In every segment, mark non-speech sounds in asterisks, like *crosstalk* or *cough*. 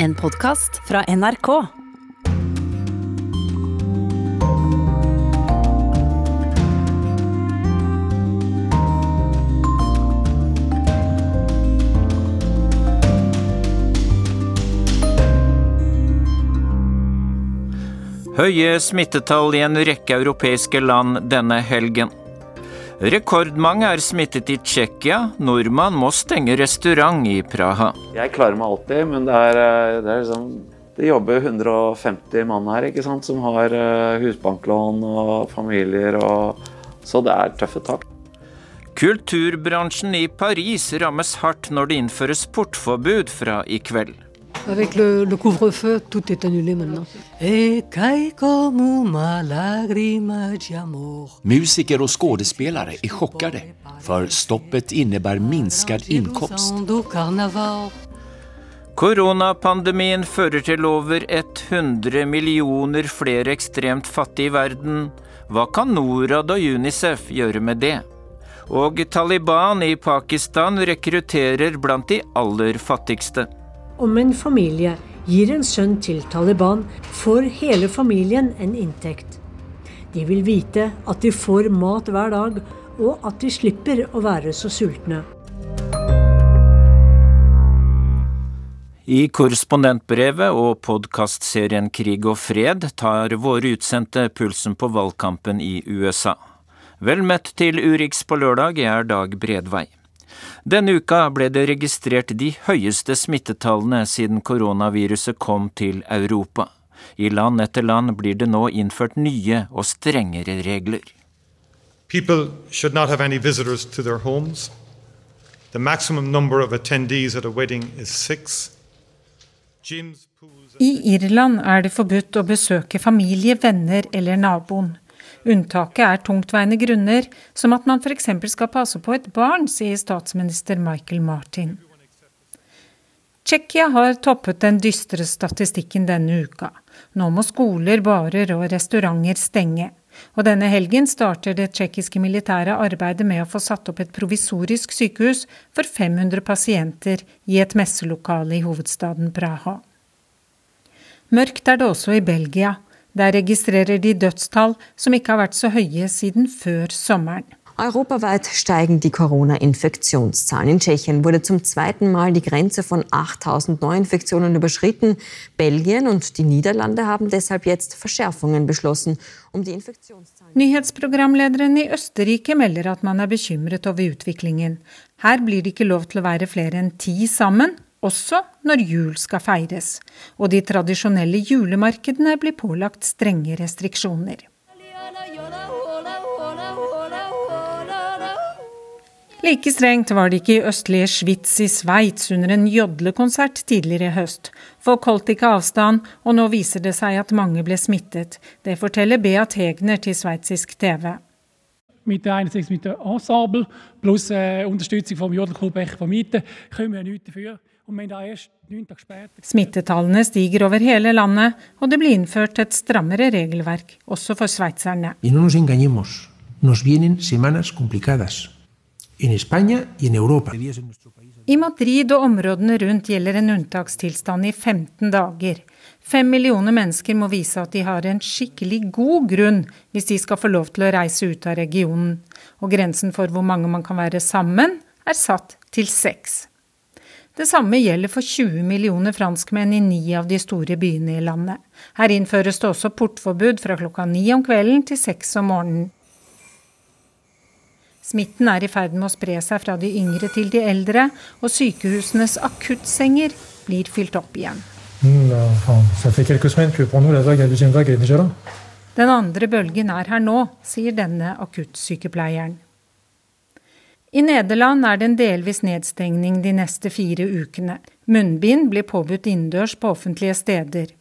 En podkast fra NRK. Høye smittetall i en rekke europeiske land denne helgen. Rekordmange er smittet i Tsjekkia. Nordmann må stenge restaurant i Praha. Jeg klarer meg alltid, men det er, eh, det er liksom Det jobber 150 mann her ikke sant, som har eh, husbanklån og familier, og, så det er tøffe tak. Kulturbransjen i Paris rammes hardt når det innføres portforbud fra i kveld. Avec le, le couvre-feu, tout est annulé maintenant. Musiker och skådespelare är chockade för stoppet innebär minskad inkomst. Koronapandemien fører til over 100 millioner flere ekstremt fattige i verden. Hva kan Norad og Unicef gjøre med det? Og Taliban i Pakistan rekrutterer blant de aller fattigste. Om en familie gir en sønn til Taliban, får hele familien en inntekt. De vil vite at de får mat hver dag, og at de slipper å være så sultne. I korrespondentbrevet og podkastserien Krig og fred tar våre utsendte pulsen på valgkampen i USA. Vel møtt til Urix på lørdag, jeg er Dag Bredvei. Denne uka ble det registrert de høyeste smittetallene siden koronaviruset kom til Europa. I land etter land blir det nå innført nye og strengere regler. People should not have any visitors to their homes. The maximum number of attendees at a wedding is six. Gyms, pools, I Irland er det forbudt å besøke familie, venner eller naboen. Unntaket er tungtveiende grunner, som at man f.eks. skal passe på et barn, sier statsminister Michael Martin. Tsjekkia har toppet den dystre statistikken denne uka. Nå må skoler, barer og restauranter stenge. Og denne helgen starter det tsjekkiske militære arbeidet med å få satt opp et provisorisk sykehus for 500 pasienter i et messelokale i hovedstaden Praha. Mørkt er det også i Belgia. Der registrerer de dødstall som ikke har vært så høye siden før sommeren. Europaweit steigen die Corona-Infektionszahlen. In Tschechien wurde zum zweiten Mal die Grenze von 8000 Neuinfektionen überschritten. Belgien und die Niederlande haben deshalb jetzt Verschärfungen beschlossen, um die Infektionszahlen Nyhetsprogramlederen i Østerrike melder at man er bekymret over utviklingen. Her blir det ikke lov til å være flere enn ti sammen, også når jul skal feires. Og de tradisjonelle julemarkedene blir pålagt strenge restriksjoner. Like strengt var det ikke i østlige Sveits i Sveits under en jodlekonsert tidligere i høst. Folk holdt ikke avstand, og nå viser det seg at mange ble smittet. Det forteller Beat Hegner til sveitsisk TV. mit einerseits mit der Ensemble plus äh, Unterstützung vom Jodelclub Echt von können wir. Smittetallene stiger over hele landet, og det blir innført et strammere regelverk, også for sveitserne. Y no nos engañemos, nos vienen semanas complicadas. En España y en Europa. I Madrid og områdene rundt gjelder en unntakstilstand i 15 dager. Fem millioner mennesker må vise at de har en skikkelig god grunn hvis de skal få lov til å reise ut av regionen. Og grensen for hvor mange man kan være sammen, er satt til seks. Det samme gjelder for 20 millioner franskmenn i ni av de store byene i landet. Her innføres det også portforbud fra klokka ni om kvelden til seks om morgenen. Smitten er i ferd med å spre seg fra de yngre til de eldre, og sykehusenes akuttsenger blir fylt opp igjen. Là. Den andre bølgen er her nå, sier denne akuttsykepleieren. I Nederland er det en delvis nedstengning de neste fire ukene. Munnbind blir påbudt innendørs på offentlige steder.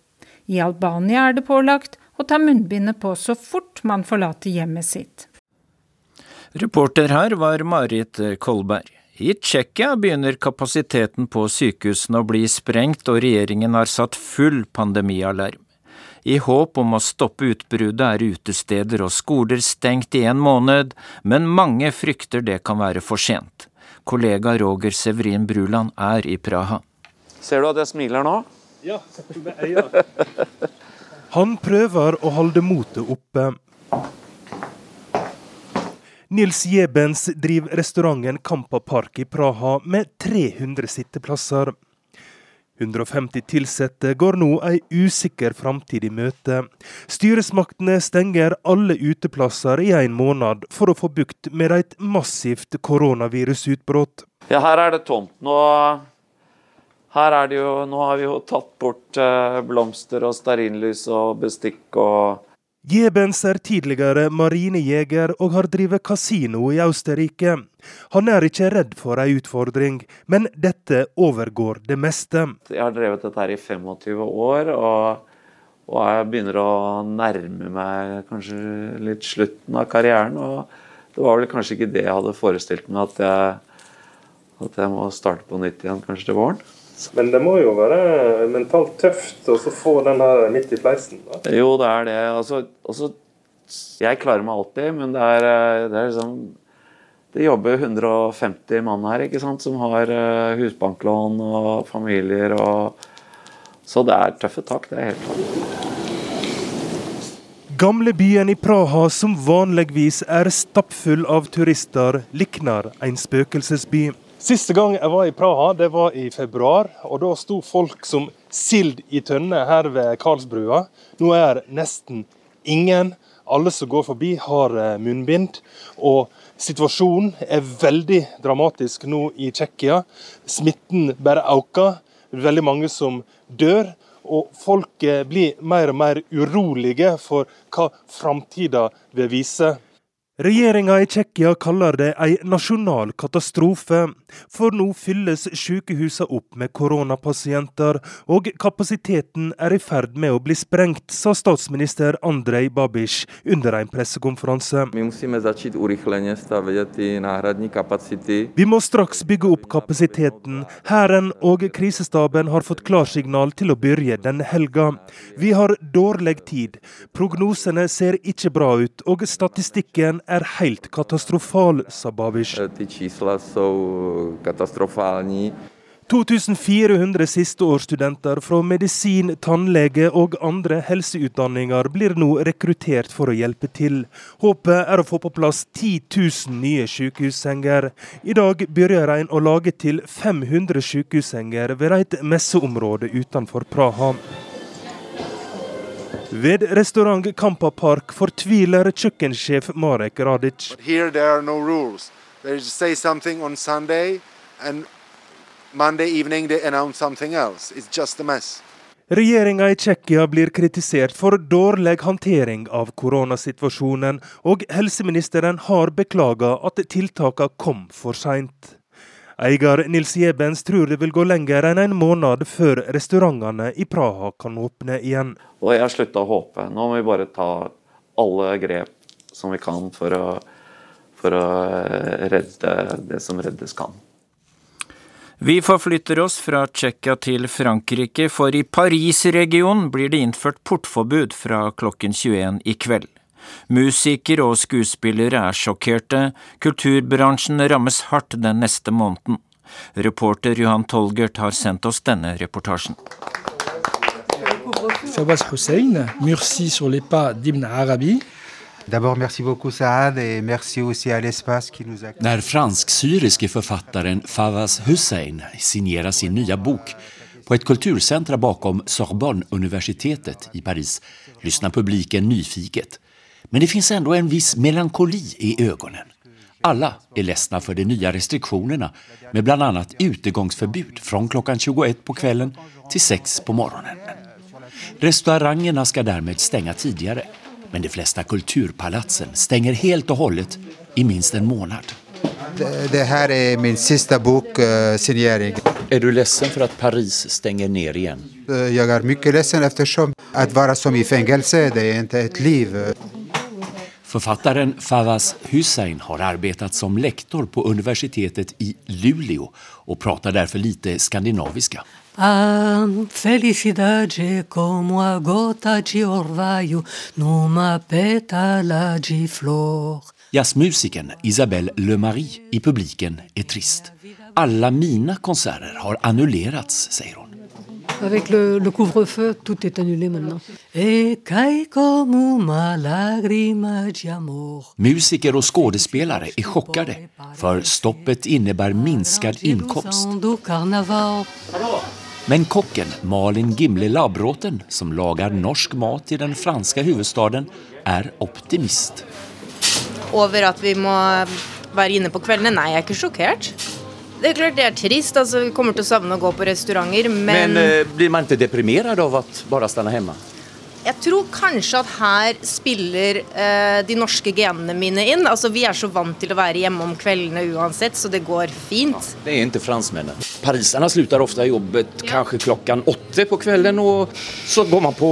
I Albania er det pålagt å ta munnbindet på så fort man forlater hjemmet sitt. Reporter her var Marit Kolberg. I Tsjekkia begynner kapasiteten på sykehusene å bli sprengt, og regjeringen har satt full pandemialarm. I håp om å stoppe utbruddet er utesteder og skoler stengt i en måned, men mange frykter det kan være for sent. Kollega Roger Severin Bruland er i Praha. Ser du at jeg smiler nå? Ja, med øya. Han prøver å holde motet oppe. Nils Jebens driver restauranten Kampa Park i Praha med 300 sitteplasser. 150 ansatte går nå ei usikker framtid i møte. Styresmaktene stenger alle uteplasser i en måned for å få bukt med et massivt koronavirusutbrudd. Ja, her er det tomt. Nå, her er det jo, nå har vi jo tatt bort eh, blomster og stearinlys og bestikk og Jebens er tidligere marinejeger og har drevet kasino i Austerrike. Han er ikke redd for ei utfordring, men dette overgår det meste. Jeg har drevet dette her i 25 år, og, og jeg begynner å nærme meg kanskje litt slutten av karrieren. Og det var vel kanskje ikke det jeg hadde forestilt meg, at jeg, at jeg må starte på nytt igjen kanskje til våren. Men det må jo være mentalt tøft å få den her midt i fleisen? Da. Jo, det er det. Altså, altså, jeg klarer meg alltid, men det er, eh, det er liksom Det jobber 150 mann her ikke sant, som har eh, husbanklån og familier. Og, så det er tøffe tak, det er helt klart. Gamlebyen i Praha, som vanligvis er stappfull av turister, likner en spøkelsesby. Siste gang jeg var i Praha, det var i februar. og Da sto folk som sild i tønne her ved Karlsbrua. Nå er nesten ingen. Alle som går forbi, har eh, munnbind. Og situasjonen er veldig dramatisk nå i Tsjekkia. Smitten bare øker. Veldig mange som dør. Og folk eh, blir mer og mer urolige for hva framtida vil vise. Regjeringa i Tsjekkia kaller det ei nasjonal katastrofe, for nå fylles sykehusene opp med koronapasienter, og kapasiteten er i ferd med å bli sprengt, sa statsminister Andrej Babisj under en pressekonferanse. Vi må straks bygge opp kapasiteten. Hæren og krisestaben har fått klarsignal til å begynne denne helga. Vi har dårlig tid. Prognosene ser ikke bra ut, og statistikken er helt katastrofal, sa Babish. 2400 sisteårsstudenter fra medisin, tannlege og andre helseutdanninger blir nå rekruttert for å hjelpe til. Håpet er å få på plass 10 000 nye sykehussenger. I dag begynner en å lage til 500 sykehussenger ved et messeområde utenfor Praha. Ved restaurant Kampa Park fortviler kjøkkensjef Marek Radic. No Sunday, Regjeringa i Tsjekkia blir kritisert for dårlig håndtering av koronasituasjonen, og helseministeren har beklaga at tiltakene kom for seint. Eier Nils Jebens tror det vil gå lenger enn en måned før restaurantene i Praha kan åpne igjen. Og jeg har slutta å håpe. Nå må vi bare ta alle grep som vi kan for å, for å redde det som reddes kan. Vi forflytter oss fra Tsjekkia til Frankrike, for i Paris-regionen blir det innført portforbud fra klokken 21 i kveld. Musikere og skuespillere er sjokkerte, kulturbransjen rammes hardt den neste måneden. Reporter Johan Tolgert har sendt oss denne reportasjen. Fawaz Hussein, merci sur les pas d'Ibn Arabi. När fransk-syriske författaren Fawaz Hussein signerar sin nya bok på ett kulturcentra bakom Sorbonne-universitetet i Paris lyssnar publiken nyfiket. Men det finns ändå en viss melankoli i ögonen. Alla är ledsna för de nya restriktionerna med bland annat utegångsförbud från klockan 21 på kvällen till 6 på morgonen. Restaurangerna ska därmed stänga tidigare men de flesta kulturpalatsen stänger helt och hållet i minst en månad. Det här är min sista boksignering. Är du ledsen för att Paris stänger ner igen? Jag är mycket ledsen eftersom att vara som i fängelse, det är inte ett liv. Författaren Fawaz Hussein har arbetat som lektor på universitetet i Luleå og prater derfor lite skandinaviska. A felicidade como a gota de orvalho numa pétala de flor. Jazzmusikern Isabelle Le Marie i publiken er trist. Alla mine konserter har annullerats, sier hon. Avec le, le couvre-feu, tout est annulé maintenant. Musiker och skådespelare är chockade för stoppet innebär minskad inkomst. Men kocken Malin Gimle Labråten, som lagar norsk mat i den franska huvudstaden, är optimist. Over at vi må være inne på kvällen? Nei, jag er ikke sjokkert. Det er klart det er trist. altså Vi kommer til å savne å gå på restauranter, men, Men eh, blir man ikke deprimert av å bare stanna hjemme? jeg tror kanskje at her spiller eh, de norske genene mine inn. Altså Vi er så vant til å være hjemme om kveldene uansett, så det går fint. Det er ikke franskmennene. Pariserne slutter ofte jobbet kanskje klokken åtte på kvelden. og så går man på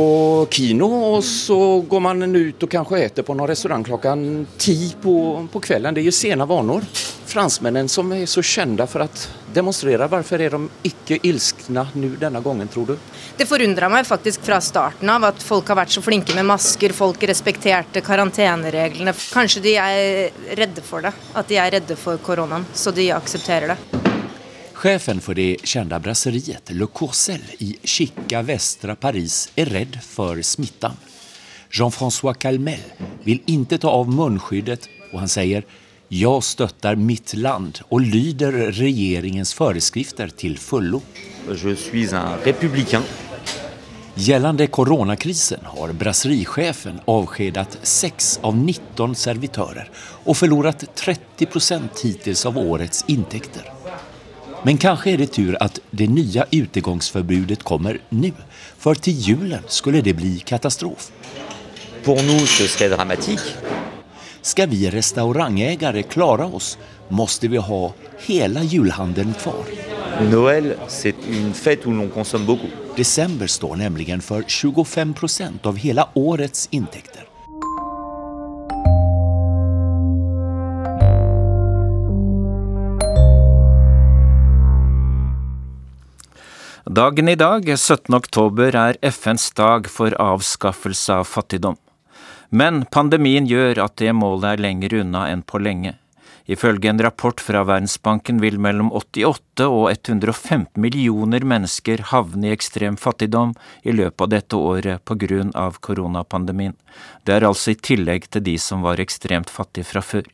kino og så går man ut og kanskje äter på noen restaurant klokken ti på, på kvelden. Det er jo sena vanor. Fransmännen som är så kända för att demonstrera, varför är de ikke ilskna nu denne gangen, tror du? Det forundra meg faktisk fra starten av at folk har vært så flinke med masker, folk respekterte karantenereglene. Kanskje de er redde for det, at de er redde for koronaen, så de aksepterer det. Chefen for det kjente brasseriet Le Courcel i Chica Vestra Paris er redd for smitten. Jean-François Calmel vil ikke ta av munnskyddet, og han säger jag støtter mitt land og lyder regjeringens foreskrifter til fullo. Gjeldende koronakrisen har brasserichefen avskjedet 6 av 19 servitører og mistet 30 procent hittills av årets inntekter. Men kanskje er det tur at det nye utegangsforbudet kommer nå, for til julen skulle det bli katastrof. For oss det serait dramatique. Ska vi restaurangägare klara oss måste vi ha hela julhandeln kvar. Noël, c'est une fête où l'on consomme beaucoup. December står nämligen för 25 procent av hela årets intäkter. Dagen i dag, 17. oktober, er FNs dag for avskaffelse av fattigdom. Men pandemien gjør at det målet er lenger unna enn på lenge. Ifølge en rapport fra Verdensbanken vil mellom 88 og 115 millioner mennesker havne i ekstrem fattigdom i løpet av dette året av koronapandemien. Det er altså i tillegg til de som var ekstremt fattige fra før.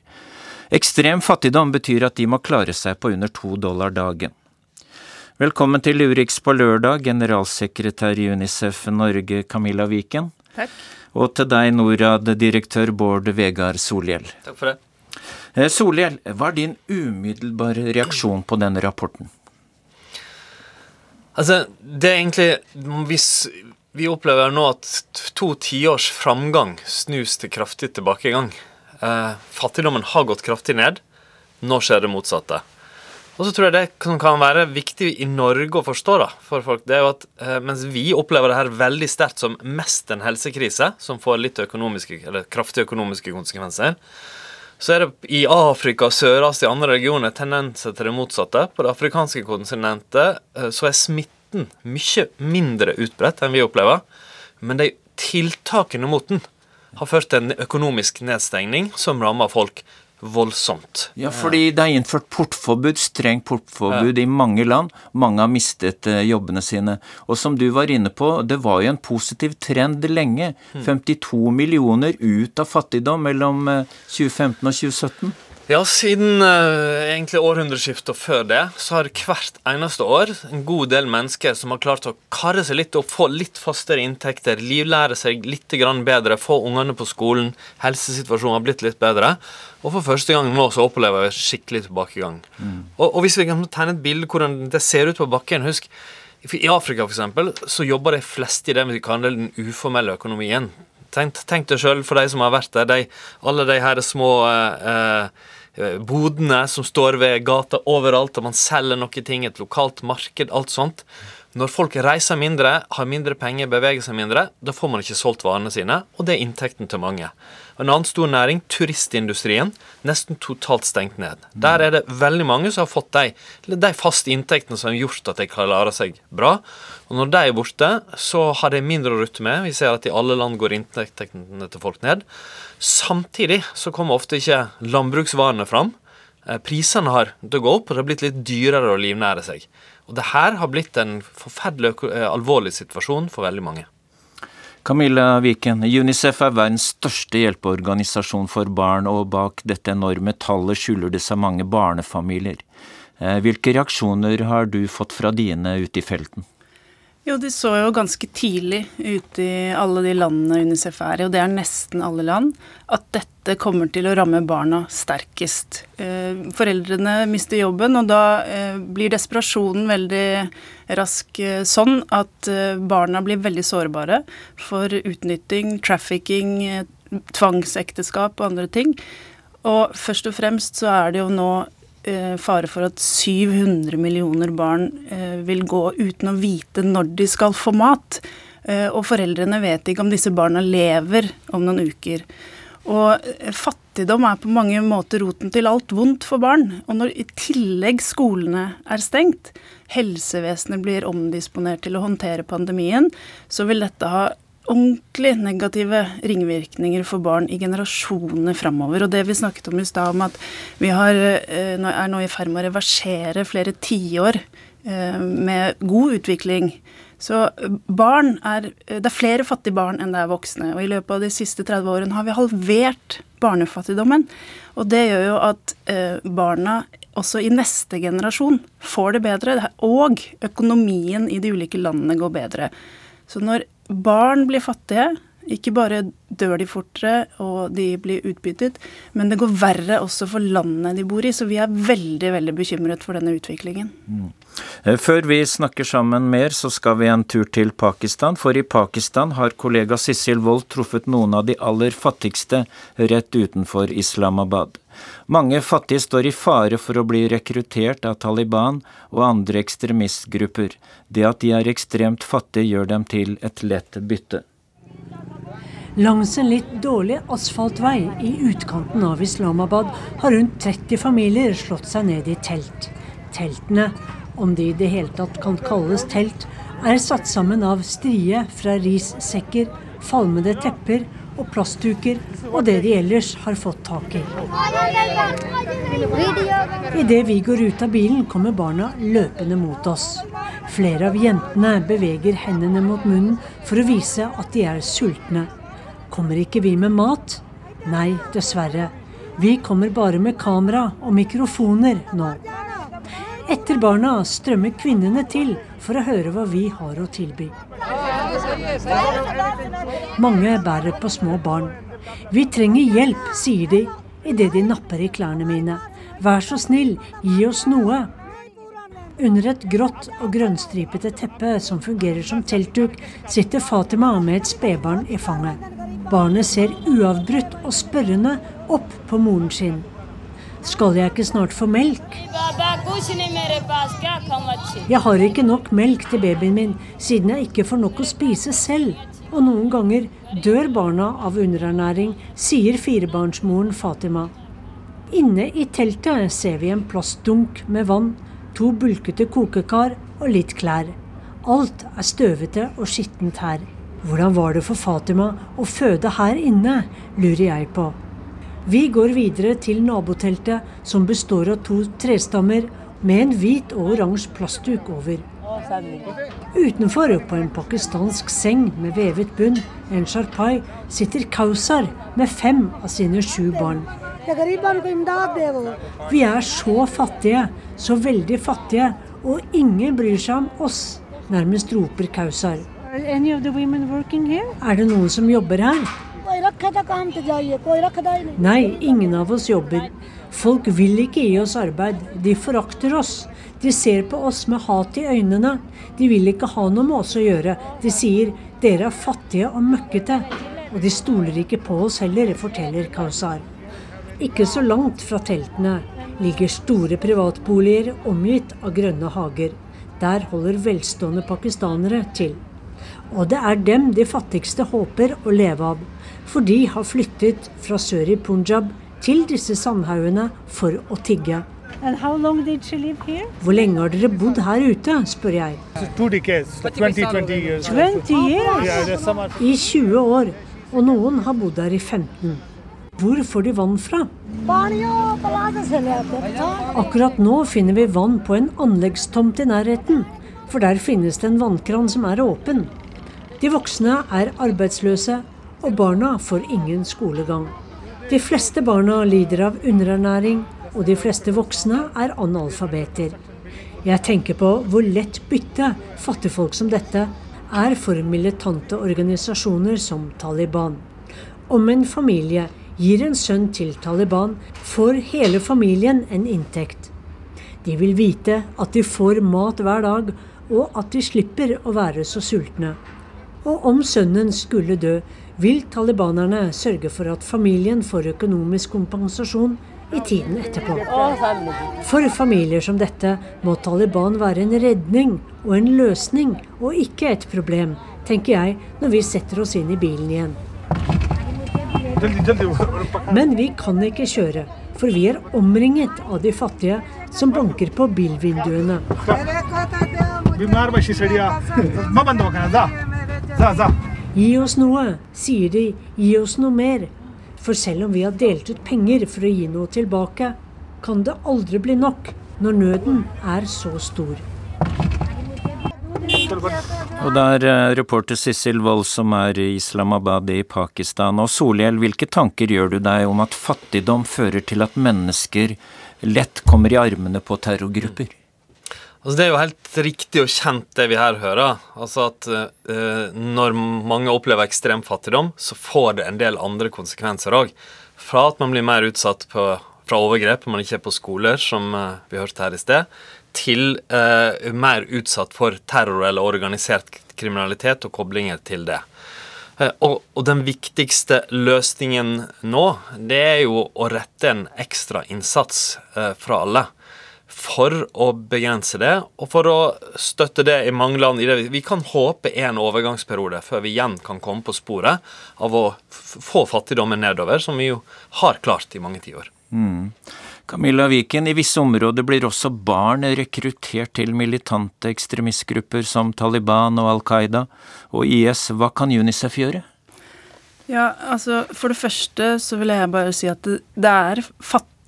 Ekstrem fattigdom betyr at de må klare seg på under to dollar dagen. Velkommen til Urix på lørdag, generalsekretær i Unicef Norge Camilla Viken. Takk. Og til deg, Norad-direktør Bård Vegard Solhjell. Takk for det. Eh, Solhjell, hva er din umiddelbare reaksjon på denne rapporten? Altså, det er egentlig Hvis vi opplever nå at to tiårs framgang snus til kraftig tilbakegang eh, Fattigdommen har gått kraftig ned. Nå skjer det motsatte. Og så tror jeg det som kan være viktig i Norge å forstå da, for folk, det er jo at eh, mens vi opplever det her veldig sterkt som mest en helsekrise, som får litt økonomiske, eller kraftige økonomiske konsekvenser, så er det i Afrika, og Sør-Asia og andre regioner tendenser til det motsatte. På det afrikanske kontinentet eh, så er smitten mye mindre utbredt enn vi opplever, men de tiltakene mot den har ført til en økonomisk nedstengning som rammer folk voldsomt. Ja, fordi det er innført portforbud, strengt portforbud i mange land. Mange har mistet eh, jobbene sine. Og som du var inne på, det var jo en positiv trend lenge. 52 millioner ut av fattigdom mellom eh, 2015 og 2017. Ja, siden uh, egentlig århundreskiftet og før det, så har hvert eneste år en god del mennesker som har klart å karre seg litt opp, få litt fastere inntekter, livlære seg litt grann bedre, få ungene på skolen, helsesituasjonen har blitt litt bedre. Og for første gang nå så opplever jeg skikkelig tilbakegang. Og, og hvis vi kan tegne et bilde hvordan det ser ut på bakken Husk, i Afrika for eksempel, så jobber de fleste i det vi kaller den uformelle økonomien. Tenk, tenk deg sjøl, for de som har vært der, de, alle de her små eh, eh, bodene som står ved gata overalt, og man selger noen ting, et lokalt marked, alt sånt. Når folk reiser mindre, har mindre penger, beveger seg mindre, da får man ikke solgt varene sine, og det er inntekten til mange. En annen stor næring, turistindustrien, nesten totalt stengt ned. Der er det veldig mange som har fått de, de faste inntektene som har gjort at de klarer seg bra. Og når de er borte, så har de mindre å rutte med. Vi ser at i alle land går inntektene til folk ned. Samtidig så kommer ofte ikke landbruksvarene fram. Eh, Prisene har gått opp, og det har blitt litt dyrere å livnære seg. Og det her har blitt en forferdelig eh, alvorlig situasjon for veldig mange. Camilla Viken, Unicef er verdens største hjelpeorganisasjon for barn, og bak dette enorme tallet skjuler det seg mange barnefamilier. Eh, hvilke reaksjoner har du fått fra dine ute i felten? Jo, De så jo ganske tidlig ute i alle de landene Unicef er i, og det er nesten alle land, at dette kommer til å ramme barna sterkest. Eh, foreldrene mister jobben, og da eh, blir desperasjonen veldig rask eh, sånn at barna blir veldig sårbare for utnytting, trafficking, tvangsekteskap og andre ting. Og først og fremst så er det jo nå fare for at 700 millioner barn eh, vil gå uten å vite når de skal få mat. Eh, og foreldrene vet ikke om disse barna lever om noen uker. Og eh, fattigdom er på mange måter roten til alt vondt for barn. Og når i tillegg skolene er stengt, helsevesenet blir omdisponert til å håndtere pandemien, så vil dette ha ordentlig negative ringvirkninger for barn i generasjoner framover. Og det vi snakket om i stad, om at vi har, eh, er nå i ferd med å reversere flere tiår eh, med god utvikling. Så barn er Det er flere fattige barn enn det er voksne. Og i løpet av de siste 30 årene har vi halvert barnefattigdommen. Og det gjør jo at eh, barna også i neste generasjon får det bedre, og økonomien i de ulike landene går bedre. Så når barn blir fattige. Ikke bare dør de fortere og de blir utbyttet, men det går verre også for landet de bor i. Så vi er veldig veldig bekymret for denne utviklingen. Mm. Eh, før vi snakker sammen mer, så skal vi en tur til Pakistan. For i Pakistan har kollega Sissel Wold truffet noen av de aller fattigste rett utenfor Islamabad. Mange fattige står i fare for å bli rekruttert av Taliban og andre ekstremistgrupper. Det at de er ekstremt fattige, gjør dem til et lett bytte. Langs en litt dårlig asfaltvei i utkanten av Islamabad har rundt 30 familier slått seg ned i telt. Teltene, om de i det hele tatt kan kalles telt, er satt sammen av strie fra rissekker, falmede tepper og plastduker og det de ellers har fått tak i. Idet vi går ut av bilen, kommer barna løpende mot oss. Flere av jentene beveger hendene mot munnen for å vise at de er sultne. Kommer ikke vi med mat? Nei, dessverre. Vi kommer bare med kamera og mikrofoner nå. Etter barna strømmer kvinnene til for å høre hva vi har å tilby. Mange bærer på små barn. Vi trenger hjelp, sier de idet de napper i klærne mine. Vær så snill, gi oss noe. Under et grått og grønnstripete teppe som fungerer som teltduk, sitter Fatima med et spedbarn i fanget. Barnet ser uavbrutt og spørrende opp på moren sin. Skal jeg ikke snart få melk? Jeg har ikke nok melk til babyen min, siden jeg ikke får nok å spise selv. Og noen ganger dør barna av underernæring, sier firebarnsmoren Fatima. Inne i teltet ser vi en plastdunk med vann, to bulkete kokekar og litt klær. Alt er støvete og skittent her. Hvordan var det for Fatima å føde her inne, lurer jeg på. Vi går videre til naboteltet, som består av to trestammer med en hvit og oransje plastduk over. Utenfor, på en pakistansk seng med vevet bunn, en sharpai, sitter Kausar med fem av sine sju barn. Vi er så fattige, så veldig fattige, og ingen bryr seg om oss, nærmest roper Kausar. Er det noen som jobber her? Nei, ingen av oss jobber. Folk vil ikke gi oss arbeid. De forakter oss. De ser på oss med hat i øynene. De vil ikke ha noe med oss å gjøre. De sier 'dere er fattige og møkkete'. Og de stoler ikke på oss heller, forteller Kausar. Ikke så langt fra teltene ligger store privatboliger omgitt av grønne hager. Der holder velstående pakistanere til. Og det er dem de fattigste håper å leve av for de har flyttet fra sør i Punjab til disse sandhaugene for å tigge. Hvor lenge har dere bodd her ute, spør jeg. 20. I 20 år, og noen har bodd her i 15. Hvor får de vann fra? Akkurat nå finner vi vann på en anleggstomt i nærheten, for der finnes det en vannkran som er åpen. De voksne er arbeidsløse, og barna får ingen skolegang. De fleste barna lider av underernæring, og de fleste voksne er analfabeter. Jeg tenker på hvor lett bytte fattigfolk som dette er for militante organisasjoner som Taliban. Om en familie gir en sønn til Taliban, får hele familien en inntekt. De vil vite at de får mat hver dag, og at de slipper å være så sultne. Og om sønnen skulle dø, vil talibanerne sørge for at familien får økonomisk kompensasjon i tiden etterpå. For familier som dette må Taliban være en redning og en løsning, og ikke et problem, tenker jeg når vi setter oss inn i bilen igjen. Men vi kan ikke kjøre, for vi er omringet av de fattige som banker på bilvinduene. Gi oss noe, sier de, gi oss noe mer. For selv om vi har delt ut penger for å gi noe tilbake, kan det aldri bli nok når nøden er så stor. Og det er eh, reporter Sissel Wold som er i Islamabad i Pakistan. Og Solhjell, hvilke tanker gjør du deg om at fattigdom fører til at mennesker lett kommer i armene på terrorgrupper? Altså Det er jo helt riktig og kjent det vi her hører. Altså at eh, Når mange opplever ekstrem fattigdom, så får det en del andre konsekvenser òg. Fra at man blir mer utsatt på, fra overgrep man ikke er på skoler, som eh, vi hørte her i sted, til eh, mer utsatt for terror eller organisert kriminalitet og koblinger til det. Eh, og, og, den viktigste løsningen nå, det er jo å rette en ekstra innsats eh, fra alle. For å begrense det, og for å støtte det i mange land. Vi kan håpe en overgangsperiode før vi igjen kan komme på sporet av å få fattigdommen nedover, som vi jo har klart i mange tiår. Mm. Camilla Viken, i visse områder blir også barn rekruttert til militante ekstremistgrupper som Taliban og Al Qaida og IS. Hva kan UNICEF gjøre? Ja, altså For det første så vil jeg bare si at det, det er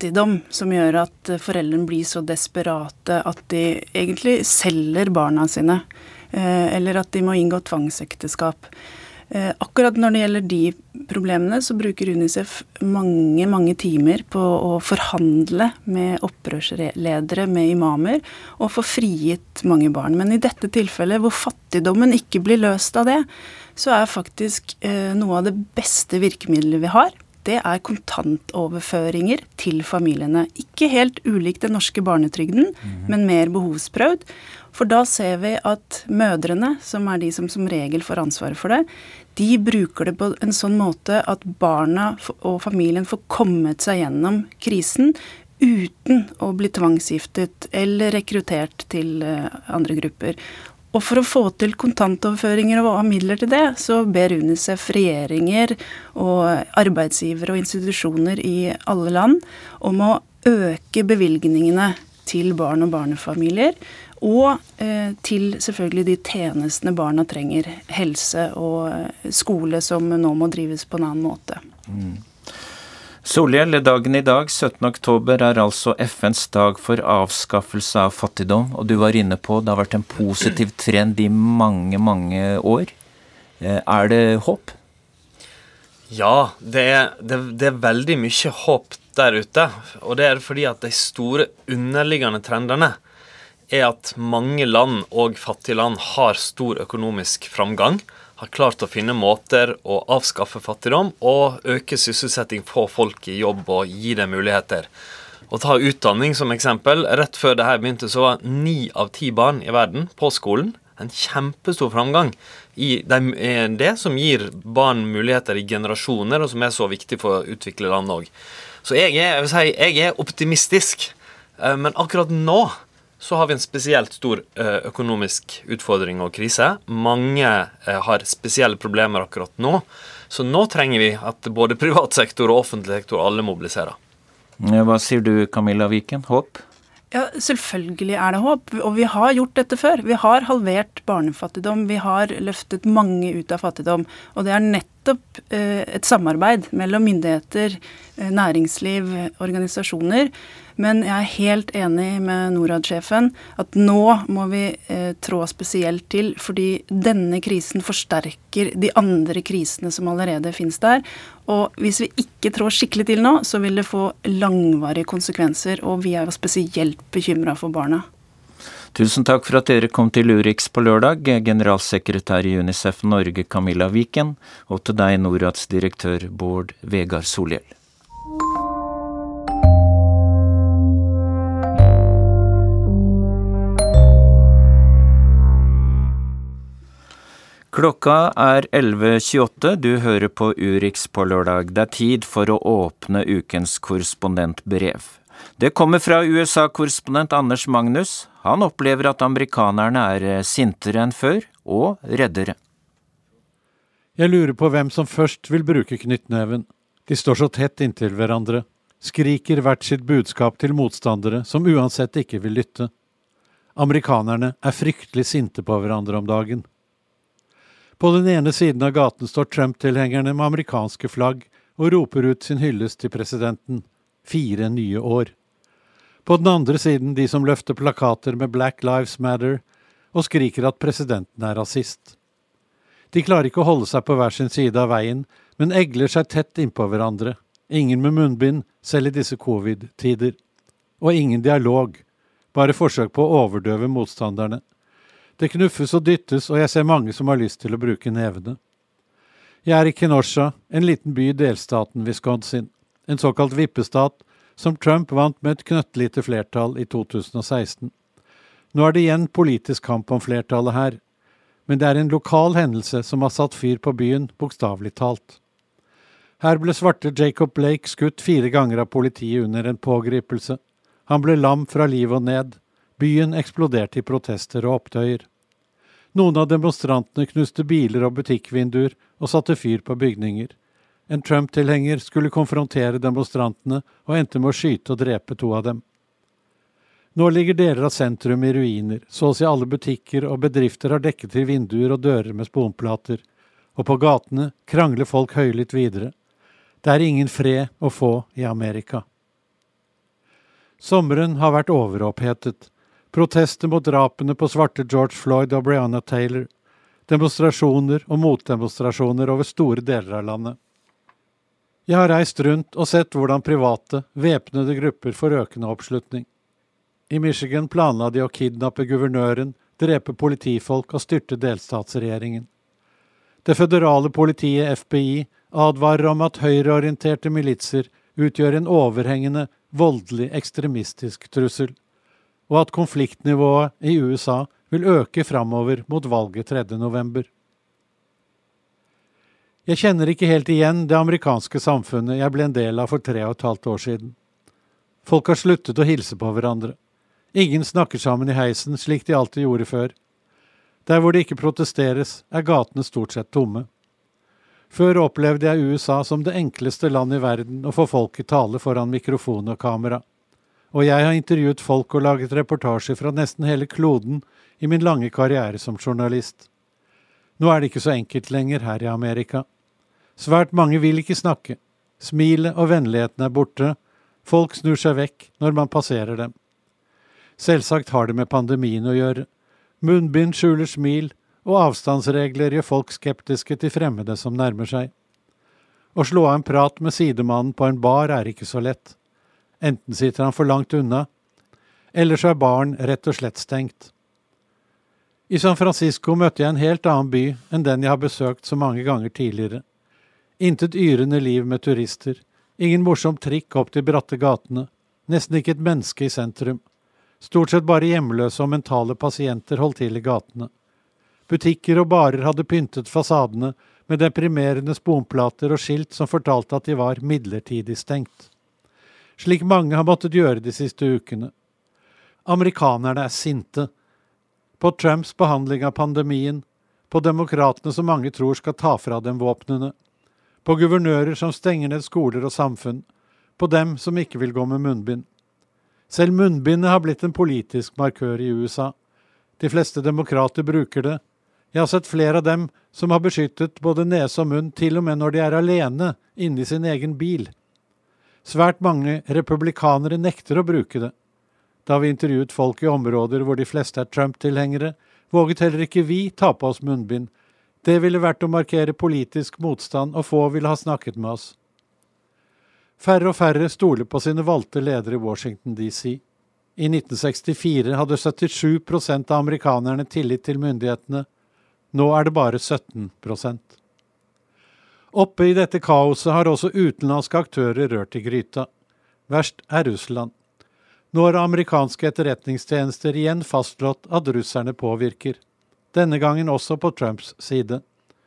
fattigdom som gjør at foreldrene blir så desperate at de egentlig selger barna sine. Eh, eller at de må inngå tvangsekteskap. Eh, akkurat når det gjelder de problemene, så bruker Unicef mange, mange timer på å forhandle med opprørsledere, med imamer, og få frigitt mange barn. Men i dette tilfellet, hvor fattigdommen ikke blir løst av det, så er faktisk eh, noe av det beste virkemidlet vi har, det er kontantoverføringer til familiene. Ikke helt ulikt den norske barnetrygden, mm. men mer behovsprøvd. For da ser vi at mødrene, som er de som som regel får ansvaret for det, de bruker det på en sånn måte at barna og familien får kommet seg gjennom krisen uten å bli tvangsgiftet eller rekruttert til eh, andre grupper. Og for å få til kontantoverføringer og ha midler til det, så ber UNICEF regjeringer og arbeidsgivere og institusjoner i alle land om å øke bevilgningene til barn og barnefamilier og eh, til selvfølgelig de tjenestene barna trenger. Helse og eh, skole som nå må drives på en annen måte. Mm. Solhjell, dagen i dag, 17. oktober, er altså FNs dag for avskaffelse av fattigdom. Og du var inne på det har vært en positiv trend i mange, mange år. Eh, er det håp? Ja, det er, det, det er veldig mye håp der ute. Og det er fordi at de store underliggende trendene er at mange land og fattige land har stor økonomisk framgang. Har klart å finne måter å avskaffe fattigdom og øke sysselsetting, få folk i jobb og gi dem muligheter. Å ta utdanning som eksempel. Rett før det her begynte, så var ni av ti barn i verden på skolen. En kjempestor framgang i det som gir barn muligheter i generasjoner, og som er så viktig for å utvikle landet òg. Så jeg er, jeg, si, jeg er optimistisk. Eh, men akkurat nå så har vi en spesielt stor eh, økonomisk utfordring og krise. Mange eh, har spesielle problemer akkurat nå. Så nå trenger vi at både *laughs* privat sektor og offentlig sektor alle mobiliserer. Hva sier du, Camilla Viken? Håp? Ja, Selvfølgelig er det håp. Og vi har gjort dette før. Vi har halvert barnefattigdom. Vi har løftet mange ut av fattigdom. Og det er nettopp nettopp et samarbeid mellom myndigheter, næringsliv, organisasjoner. Men jeg er helt enig med Norad-sjefen at nå må vi eh, trå spesielt til, fordi denne krisen forsterker de andre krisene som allerede finnes der. Og hvis vi ikke trår skikkelig til nå, så vil det få langvarige konsekvenser. Og vi er jo spesielt bekymra for barna. Tusen takk for at dere kom til Urix på lørdag, generalsekretær i Unicef Norge Camilla Viken, og til deg, Norads direktør Bård Vegard Solhjell. Klokka er 11.28, du hører på Urix på lørdag. Det er tid for å åpne ukens korrespondentbrev. Det kommer fra USA-korrespondent Anders Magnus. Han opplever at amerikanerne er eh, sintere enn før, og reddere. Jeg lurer på hvem som først vil bruke knyttneven. De står så tett inntil hverandre, skriker hvert sitt budskap til motstandere som uansett ikke vil lytte. Amerikanerne er fryktelig sinte på hverandre om dagen. På den ene siden av gaten står Trump-tilhengerne med amerikanske flagg og roper ut sin hyllest til presidenten. Fire nye år. På den andre siden de som løfter plakater med Black Lives Matter og skriker at presidenten er rasist. De klarer ikke å holde seg på hver sin side av veien, men egler seg tett innpå hverandre. Ingen med munnbind, selv i disse covid-tider. Og ingen dialog, bare forsøk på å overdøve motstanderne. Det knuffes og dyttes, og jeg ser mange som har lyst til å bruke nevene. Jeg er i Kenosha, en liten by i delstaten Wisconsin, en såkalt vippestat som Trump vant med et knøttlite flertall i 2016. Nå er det igjen politisk kamp om flertallet her, men det er en lokal hendelse som har satt fyr på byen, bokstavelig talt. Her ble svarte Jacob Blake skutt fire ganger av politiet under en pågripelse. Han ble lam fra livet og ned, Byen eksploderte i protester og opptøyer. Noen av demonstrantene knuste biler og butikkvinduer og satte fyr på bygninger. En Trump-tilhenger skulle konfrontere demonstrantene og endte med å skyte og drepe to av dem. Nå ligger deler av sentrum i ruiner, så å si alle butikker og bedrifter har dekket til vinduer og dører med sponplater, og på gatene krangler folk høylytt videre. Det er ingen fred å få i Amerika. Sommeren har vært overopphetet. Protester mot drapene på svarte George Floyd og Brianna Taylor. Demonstrasjoner og motdemonstrasjoner over store deler av landet. Jeg har reist rundt og sett hvordan private, væpnede grupper får økende oppslutning. I Michigan planla de å kidnappe guvernøren, drepe politifolk og styrte delstatsregjeringen. Det føderale politiet, FBI, advarer om at høyreorienterte militser utgjør en overhengende, voldelig ekstremistisk trussel og at konfliktnivået i USA vil øke framover mot valget 3. Jeg kjenner ikke helt igjen det amerikanske samfunnet jeg ble en del av for tre og et halvt år siden. Folk har sluttet å hilse på hverandre. Ingen snakker sammen i heisen slik de alltid gjorde før. Der hvor det ikke protesteres, er gatene stort sett tomme. Før opplevde jeg USA som det enkleste land i verden å få folk i tale foran mikrofon og kamera og jeg har intervjuet folk og laget reportasjer fra nesten hele kloden i min lange karriere som journalist. Nå er det ikke så enkelt lenger her i Amerika. Svært mange vil ikke snakke. Smilet og vennligheten er borte. Folk snur seg vekk når man passerer dem. Selvsagt har det med pandemien å gjøre. Munnbind skjuler smil, og avstandsregler gjør folk skeptiske til fremmede som nærmer seg. Å slå av en prat med sidemannen på en bar er ikke så lett. Enten sitter han for langt unna, eller så er baren rett og slett stengt. I San Francisco møtte jeg en helt annen by enn den jeg har besøkt så mange ganger tidligere. Intet yrende liv med turister, ingen morsom trikk opp de bratte gatene, nesten ikke et menneske i sentrum. Stort sett bare hjemløse og mentale pasienter holdt til i gatene. Butikker og barer hadde pyntet fasadene med deprimerende sponplater og skilt som fortalte at de var midlertidig stengt slik mange har måttet gjøre de siste ukene. Amerikanerne er sinte. På Trumps behandling av pandemien, på demokratene som mange tror skal ta fra dem våpnene, på guvernører som stenger ned skoler og samfunn, på dem som ikke vil gå med munnbind. Selv munnbindet har blitt en politisk markør i USA. De fleste demokrater bruker det. Jeg har sett flere av dem som har beskyttet både nese og munn, til og med når de er alene inne i sin egen bil. Svært mange republikanere nekter å bruke det. Da vi intervjuet folk i områder hvor de fleste er Trump-tilhengere, våget heller ikke vi ta på oss munnbind. Det ville vært å markere politisk motstand, og få ville ha snakket med oss. Færre og færre stoler på sine valgte ledere i Washington DC. I 1964 hadde 77% av amerikanerne tillit til myndighetene. Nå er det bare 17% Oppe i dette kaoset har også utenlandske aktører rørt i gryta. Verst er Russland. Nå har amerikanske etterretningstjenester igjen fastslått at russerne påvirker. Denne gangen også på Trumps side.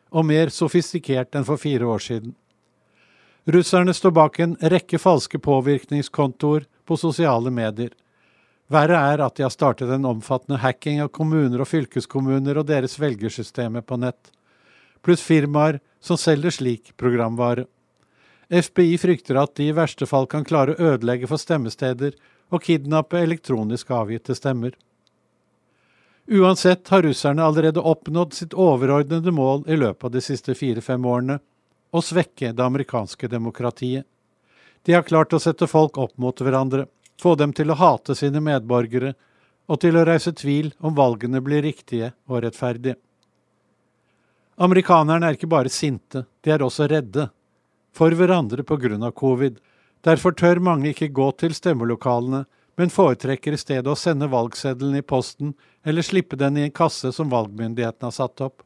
Og mer sofistikert enn for fire år siden. Russerne står bak en rekke falske påvirkningskontoer på sosiale medier. Verre er at de har startet en omfattende hacking av kommuner og fylkeskommuner og deres velgersystemer på nett, pluss firmaer som selger slik programvare. FBI frykter at de i verste fall kan klare å ødelegge for stemmesteder og kidnappe elektronisk avgitte stemmer. Uansett har russerne allerede oppnådd sitt overordnede mål i løpet av de siste fire-fem årene å svekke det amerikanske demokratiet. De har klart å sette folk opp mot hverandre, få dem til å hate sine medborgere og til å reise tvil om valgene blir riktige og rettferdige. Amerikanerne er ikke bare sinte, de er også redde. For hverandre på grunn av covid. Derfor tør mange ikke gå til stemmelokalene, men foretrekker i stedet å sende valgseddelen i posten eller slippe den i en kasse som valgmyndigheten har satt opp.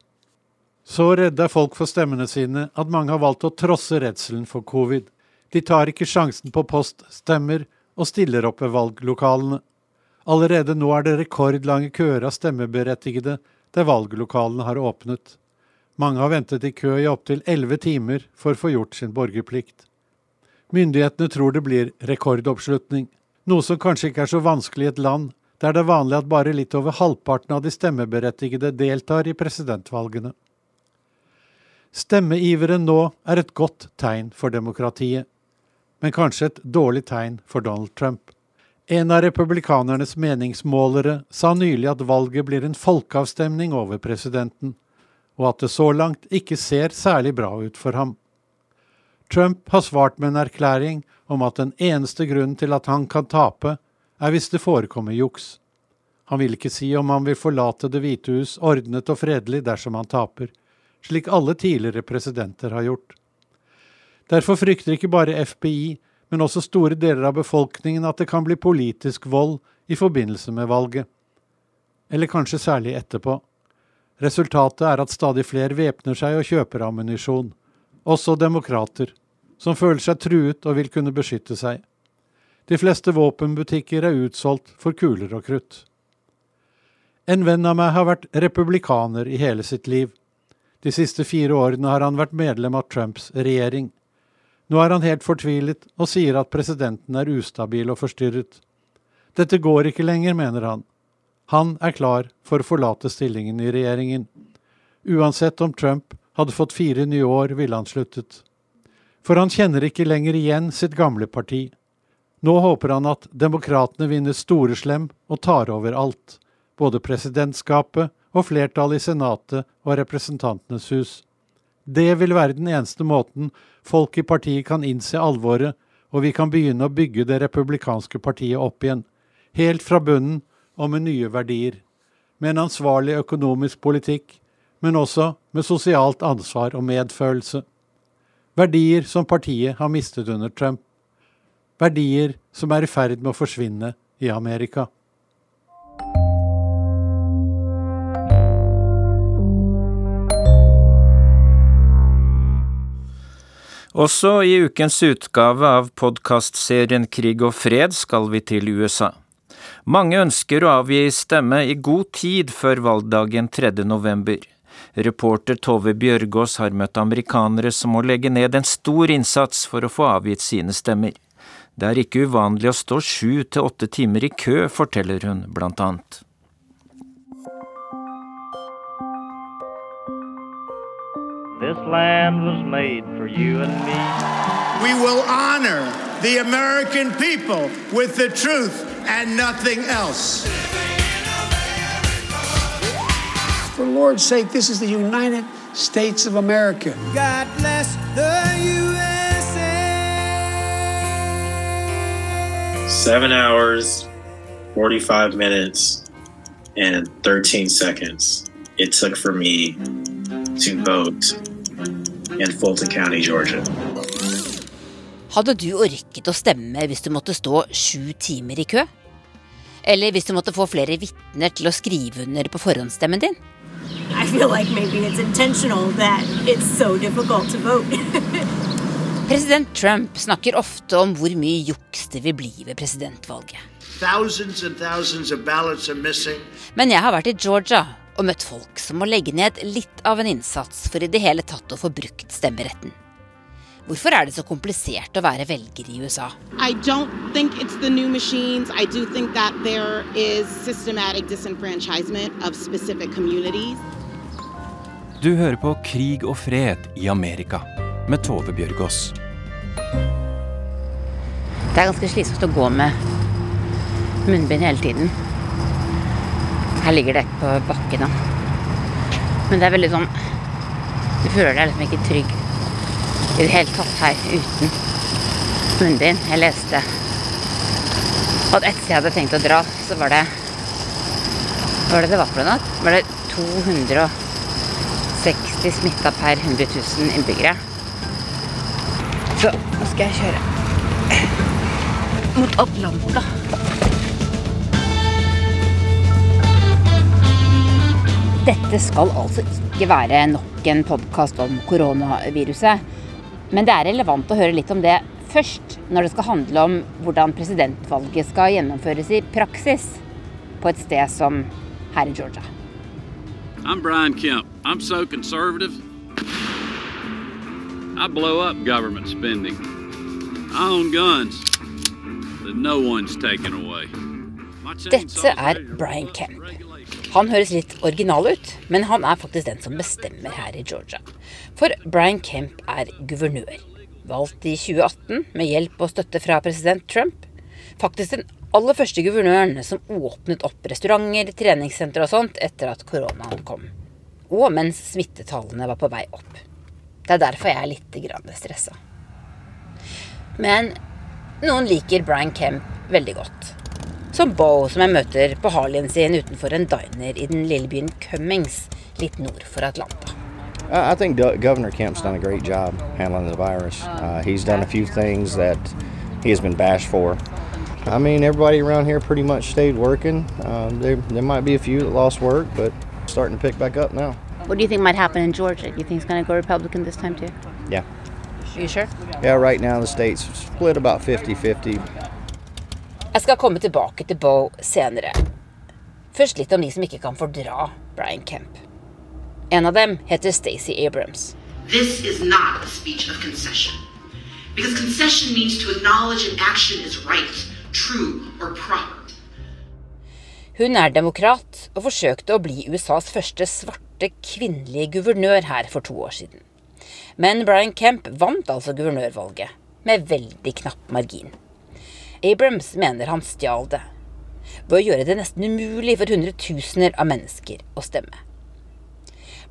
Så redde er folk for stemmene sine at mange har valgt å trosse redselen for covid. De tar ikke sjansen på poststemmer og stiller opp ved valglokalene. Allerede nå er det rekordlange køer av stemmeberettigede der valglokalene har åpnet. Mange har ventet i kø i opptil elleve timer for å få gjort sin borgerplikt. Myndighetene tror det blir rekordoppslutning, noe som kanskje ikke er så vanskelig i et land der det er vanlig at bare litt over halvparten av de stemmeberettigede deltar i presidentvalgene. Stemmeiveren nå er et godt tegn for demokratiet, men kanskje et dårlig tegn for Donald Trump. En av republikanernes meningsmålere sa nylig at valget blir en folkeavstemning over presidenten, og at det så langt ikke ser særlig bra ut for ham. Trump har svart med en erklæring om at den eneste grunnen til at han kan tape, er hvis det forekommer juks. Han vil ikke si om han vil forlate Det hvite hus ordnet og fredelig dersom han taper, slik alle tidligere presidenter har gjort. Derfor frykter ikke bare FBI, men også store deler av befolkningen at det kan bli politisk vold i forbindelse med valget. Eller kanskje særlig etterpå. Resultatet er at stadig flere væpner seg og kjøper ammunisjon, også demokrater, som føler seg truet og vil kunne beskytte seg. De fleste våpenbutikker er utsolgt for kuler og krutt. En venn av meg har vært republikaner i hele sitt liv. De siste fire årene har han vært medlem av Trumps regjering. Nå er han helt fortvilet og sier at presidenten er ustabil og forstyrret. Dette går ikke lenger, mener han. Han er klar for å forlate stillingen i regjeringen. Uansett om Trump hadde fått fire nye år, ville han sluttet. For han kjenner ikke lenger igjen sitt gamle parti. Nå håper han at demokratene vinner storeslem og tar over alt, både presidentskapet og flertallet i Senatet og Representantenes hus. Det vil være den eneste måten folk i partiet kan innse alvoret, og vi kan begynne å bygge det republikanske partiet opp igjen, helt fra bunnen og med nye verdier. Med en ansvarlig økonomisk politikk, men også med sosialt ansvar og medfølelse. Verdier som partiet har mistet under Trump. Verdier som er i ferd med å forsvinne i Amerika. Også i ukens utgave av podkastserien Krig og fred skal vi til USA. Mange ønsker å avgi stemme i god tid før valgdagen 3. november. Reporter Tove Bjørgaas har møtt amerikanere som må legge ned en stor innsats for å få avgitt sine stemmer. Det er ikke uvanlig å stå sju til åtte timer i kø, forteller hun blant annet. This land was made for you and me. We will honor the American people with the truth and nothing else. For Lord's sake, this is the United States of America. God bless the USA. Seven hours, 45 minutes, and 13 seconds it took for me to vote in Fulton County, Georgia. Hadde du orket å stemme hvis du måtte stå sju timer i kø? Eller hvis du måtte få flere vitner til å skrive under på forhåndsstemmen din? I feel like maybe it's intentional that it's so difficult to vote. *laughs* President Trump snakker ofte om hvor mye juks det vil bli ved presidentvalget. Thousands and thousands of ballots are missing. Men jeg har vært i Georgia og møtt folk som må legge ned litt av en innsats for i det hele tatt å få brukt stemmeretten. Hvorfor er det så komplisert å være velger i USA? I don't think it's the new machines. I do think that there is systematic disenfranchisement of specific communities. Du hører på Krig og fred i Amerika med Tove Bjørgaas. Det er ganske slitsomt å gå med munnbind hele tiden. Her ligger det på bakken, da. Men det er veldig sånn Du føler deg liksom ikke trygg i det hele tatt her uten munnbind. Jeg leste at etter jeg hadde tenkt å dra, så var det Hva var det det var for noe? Var det 260 smitta per 100 000 innbyggere? Så nå skal jeg kjøre mot Atlanta. Dette skal altså ikke være nok en podkast om koronaviruset. Men det er relevant å høre litt om det først, når det skal handle om hvordan presidentvalget skal gjennomføres i praksis på et sted som her i Georgia. I'm Brian Kemp. I'm so conservative. I blow up government spending. I own guns that no one's taken away. Dette er Brian Kemp. Han høres litt original ut, men han er faktisk den som bestemmer her i Georgia. For Brian Kemp er guvernør, valgt i 2018 med hjelp og støtte fra president Trump. Faktisk den aller første guvernøren som åpnet opp restauranter, treningssentre og sånt etter at koronaen kom. Og mens smittetallene var på vei opp. Det er derfor jeg er litt stressa. Men noen liker Brian Kemp veldig godt. Som Bo, som jeg møter på Harleyen sin utenfor en diner i den lille byen Cummings, litt nord for Atlanta. I think Governor Kemp's done a great job handling the virus. Uh, he's done a few things that he has been bashed for. I mean, everybody around here pretty much stayed working. Uh, there, there might be a few that lost work, but starting to pick back up now. What do you think might happen in Georgia? Do you think it's going to go Republican this time too? Yeah. Are you sure? Yeah, right now the state's split about 50 50. Jeg skal komme tilbake til Bo senere. Først litt om de som ikke kan fordra Brian Kemp. En av dem heter Stacey Abrams. This is not a speech of concession. Because concession means to acknowledge an action is right, true, or proper. Hun er demokrat og forsøkte å bli USAs første svarte kvinnelige guvernør her for to år siden. Men Brian Kemp vant altså guvernørvalget, med veldig knapp margin. Abrams mener han stjal det, ved å gjøre det nesten umulig for hundretusener av mennesker å stemme.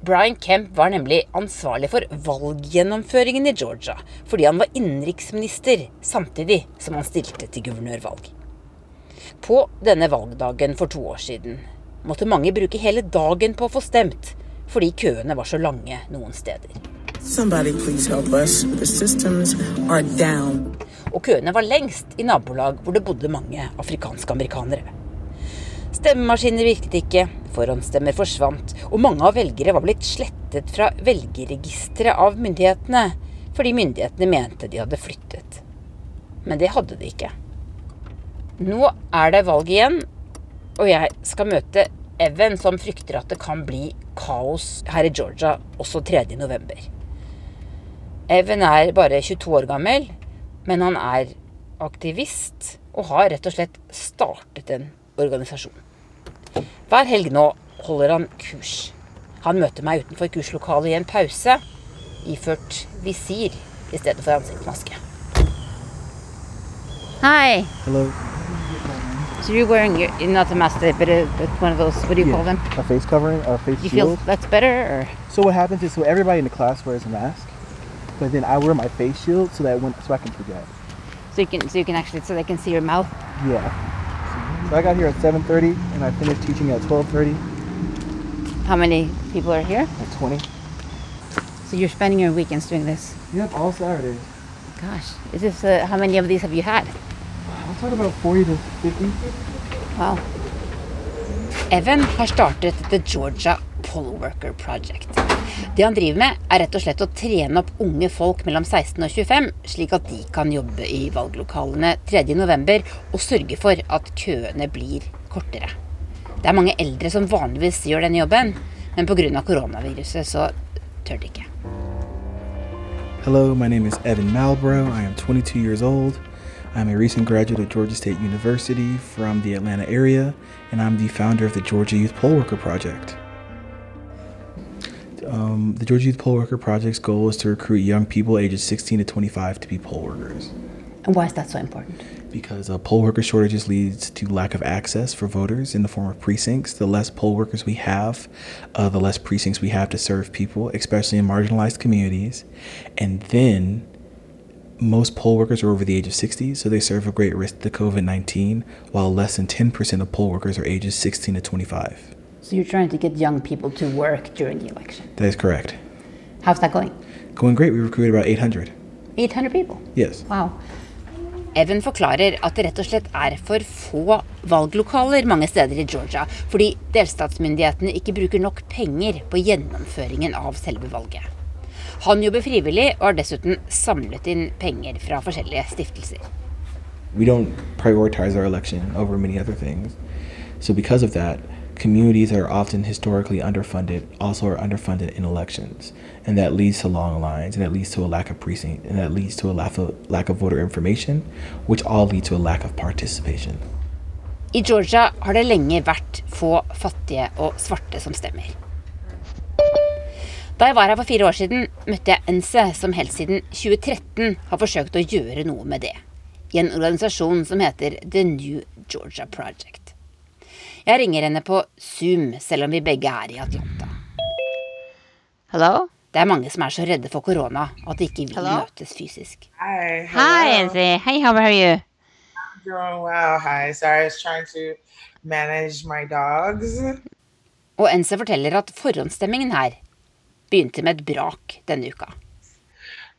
Brian Kemp var nemlig ansvarlig for valggjennomføringen i Georgia, fordi han var innenriksminister samtidig som han stilte til guvernørvalg. På denne valgdagen for to år siden måtte mange bruke hele dagen på å få stemt, fordi køene var så lange noen steder. Somebody please help us. The systems are down. Og køene var lengst i nabolag hvor det bodde mange afrikanske amerikanere. Stemmemaskiner virket ikke, forhåndsstemmer forsvant, og mange av velgere var blitt slettet fra velgerregisteret av myndighetene, fordi myndighetene mente de hadde flyttet. Men det hadde de ikke. Nå er det valg igjen, og jeg skal møte Evan, som frykter at det kan bli kaos her i Georgia også 3.11. Evan er bare 22 år gammel, men han er aktivist og har rett og slett startet en organisasjon. Hver helg nå holder han kurs. Han møter meg utenfor kurslokalet i en pause, iført visir i stedet for ansiktsmaske. Hei. Hello. So you're wearing your, not a mask, but, a, but one of those. What do you Yeah, call them? A face covering, a face You shield. feel that's better, or So what happens is, so everybody in the class wears a mask, but then I wear my face shield so that when so I can project. so you can so you can actually so they can see your mouth. Yeah. So I got here at 7:30 and I finished teaching at 12:30. How many people are here? At 20. So you're spending your weekends doing this. Yep, all Saturdays. Gosh, is this uh, how many of these have you had? I'll talk about 40 to 50. Wow. Evan har startet The Georgia Poll Worker Project. Det han driver med, er rett og slett å trene opp unge folk mellom 16 og 25, slik at de kan jobbe i valglokalene 3.11. og sørge for at køene blir kortere. Det er mange eldre som vanligvis gjør denne jobben, men pga. koronaviruset så tør de ikke. Hello, my name is Evan Malbro. I am 22 years old. I'm a recent graduate of Georgia State University from the Atlanta area, and I'm the founder of the Georgia Youth Poll Worker Project. Um, the Georgia Youth Poll Worker Project's goal is to recruit young people ages 16 to 25 to be poll workers. And why is that so important? Because uh, poll worker shortages leads to lack of access for voters in the form of precincts. The less poll workers we have, uh, the less precincts we have to serve people, especially in marginalized communities. And then most poll workers are over the age of 60, so they serve a great risk to COVID 19, while less than 10% of poll workers are ages 16 to 25. So you're trying to get young people to work during the election. That is correct. How's that going? Going great. We recruited about 800. 800 people. Yes. Wow. Evan forklarer at det rett og slett er for få valglokaler mange steder i Georgia, fordi delstatsmyndighetene ikke bruker nok penger på gjennomføringen av selve valget. Han jobber frivillig og har dessuten samlet inn penger fra forskjellige stiftelser. we don't prioritize our election over many other things. So because of that, communities are often historically underfunded also are underfunded in elections. And that leads to long lines, and that leads to a lack of precinct, and that leads to a lack of, lack of voter information, which all lead to a lack of participation. I Georgia har det lenge vært få fattige og svarte som stemmer. Da jeg var her for fire år siden, møtte jeg Ense, som helt siden 2013 har forsøkt å gjøre noe med det. I en organisasjon som heter The New Georgia Project. Jeg ringer henne på Zoom, selv om vi begge er i Atlanta. Hello? Det er mange som er så redde for korona at de ikke vil Hello? møtes fysisk. Hi. Hi. Hey, how are you? I'm doing well. Hi. Sorry, I was trying to manage my dogs. Og Ense forteller at forhåndsstemmingen her begynte med et brak denne uka.